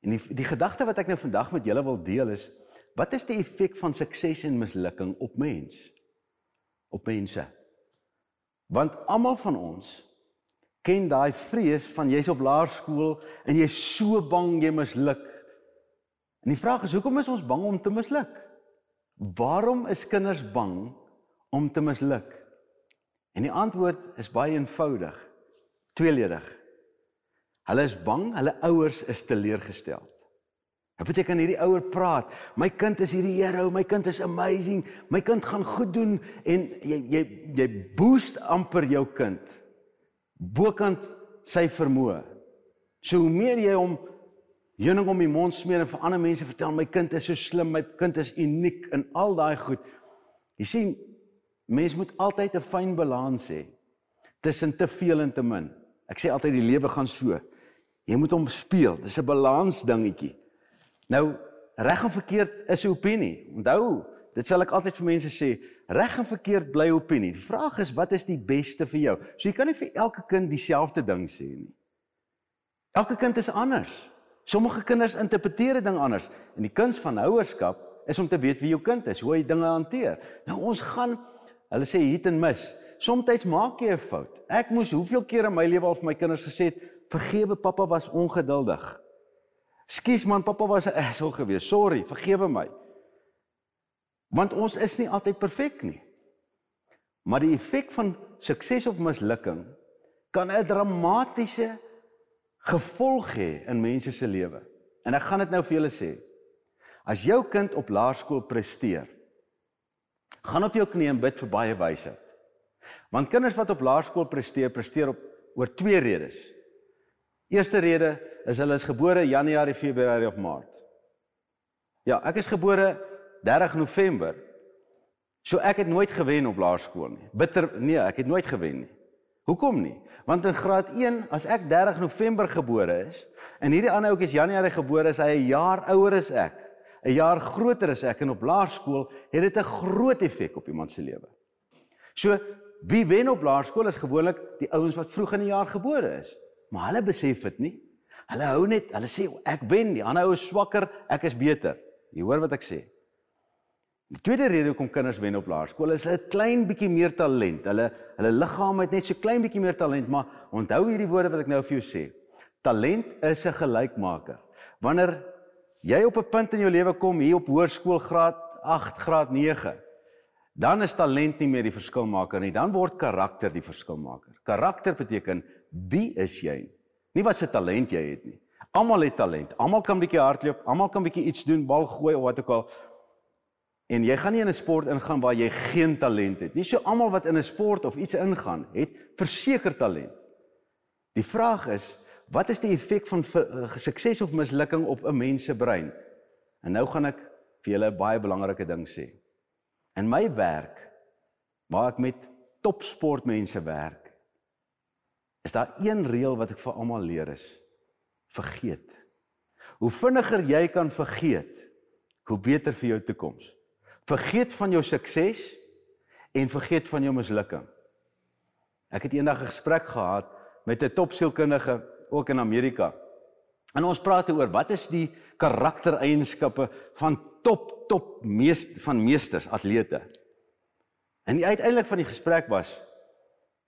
En die die gedagte wat ek nou vandag met julle wil deel is, wat is die effek van sukses en mislukking op mens? Op mense. Want almal van ons ken daai vrees van jy's op laerskool en jy's so bang jy misluk. En die vraag is hoekom is ons bang om te misluk? Waarom is kinders bang om te misluk? En die antwoord is baie eenvoudig. Tweeledig. Hulle is bang, hulle ouers is teleurgestel. Dit beteken hierdie ouer praat, my kind is hierdie hero, my kind is amazing, my kind gaan goed doen en jy jy jy boost amper jou kind bokant sy vermoë. So hoe meer jy hom heuning om die mond smeer en vir ander mense vertel my kind is so slim, my kind is uniek in al daai goed. Jy sien, mens moet altyd 'n fyn balans hê tussen te veel en te min. Ek sê altyd die lewe gaan so. Jy moet hom speel. Dis 'n balans dingetjie. Nou reg en verkeerd is 'n opinie. Onthou, dit sal ek altyd vir mense sê, reg en verkeerd bly opinie. Die vraag is wat is die beste vir jou? So jy kan nie vir elke kind dieselfde ding sê nie. Elke kind is anders. Sommige kinders interpreteer dit ding anders en die kuns van ouerskap is om te weet wie jou kind is, hoe hy dinge hanteer. Nou ons gaan hulle sê hit en mis. Somstyds maak jy 'n fout. Ek moes hoeveel keer in my lewe al vir my kinders gesê het, vergewe pappa was ongeduldig. Skus man, pappa was 'n asshole geweest. Sorry, vergewe my. Want ons is nie altyd perfek nie. Maar die effek van sukses of mislukking kan 'n dramatiese gevolg hê in mense se lewe. En ek gaan dit nou vir julle sê. As jou kind op laerskool presteer, gaan op jou knie en bid vir baie wysheid. Want kinders wat op laerskool presteer, presteer op oor twee redes. Eerste rede is hulle is gebore Januarie, Februarie of Maart. Ja, ek is gebore 30 November. So ek het nooit gewen op laerskool nie. Bitter nee, ek het nooit gewen nie. Hoekom nie? Want in graad 1, as ek 30 November gebore is en hierdie ander ouetjie is Januarie gebore, is hy 'n jaar ouer as ek. 'n Jaar groter as ek en op laerskool het dit 'n groot effek op iemand se lewe. So, wie wen op laerskool is gewoonlik die ouens wat vroeg in die jaar gebore is. Maar hulle besef dit nie. Hulle hou net, hulle sê ek wen, die ander ou is swakker, ek is beter. Jy hoor wat ek sê? Die tweede rede hoekom kinders wen op laerskool is 'n klein bietjie meer talent. Hulle hulle liggaam het net so klein bietjie meer talent, maar onthou hierdie woorde wat ek nou vir jou sê. Talent is 'n gelykmaker. Wanneer jy op 'n punt in jou lewe kom hier op hoërskoolgraad 8 graad 9, dan is talent nie meer die verskilmaker nie, dan word karakter die verskilmaker. Karakter beteken wie is jy? Nie wat se talent jy het nie. Almal het talent. Almal kan bietjie hardloop, almal kan bietjie iets doen, bal gooi of wat ook al. En jy gaan nie in 'n sport ingaan waar jy geen talent het nie. So almal wat in 'n sport of iets ingaan, het verseker talent. Die vraag is, wat is die effek van uh, sukses of mislukking op 'n mens se brein? En nou gaan ek vir julle 'n baie belangrike ding sê. In my werk waar ek met topsportmense werk, is daar een reël wat ek vir almal leer is: vergeet. Hoe vinniger jy kan vergeet, hoe beter vir jou toekoms. Vergeet van jou sukses en vergeet van jou mislukking. Ek het eendag 'n gesprek gehad met 'n topsielkundige ook in Amerika. En ons praat oor wat is die karaktereienskappe van top top meest van meesters atlete. En die uiteindelik van die gesprek was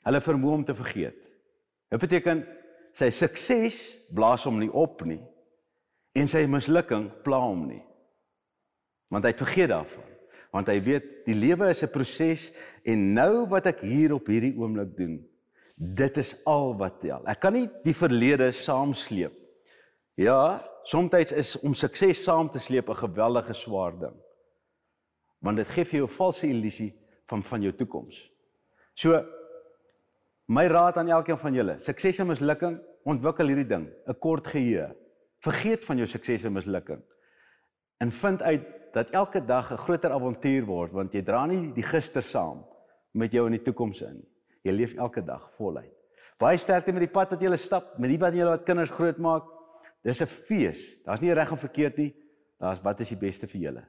hulle vermoë om te vergeet. Dit beteken sy sukses blaas hom nie op nie en sy mislukking pla hom nie. Want hy het vergeet daarvan. Want hy weet die lewe is 'n proses en nou wat ek hier op hierdie oomblik doen dit is al wat tel. Ek kan nie die verlede saamsleep. Ja soms is om sukses saam te sleep 'n geweldige swaar ding. Want dit gee vir jou 'n valse illusie van van jou toekoms. So my raad aan elkeen van julle sukses en mislukking ontwikkel hierdie ding 'n kort geheue vergeet van jou sukses en mislukking en vind uit dat elke dag 'n groter avontuur word want jy dra nie die gister saam met jou in die toekoms in. Jy leef elke dag voluit. Baie sterkte met die pad wat jy stap, met die wat jy wat kinders grootmaak. Dis 'n fees. Daar's nie reg of verkeerd nie. Daar's wat is die beste vir julle.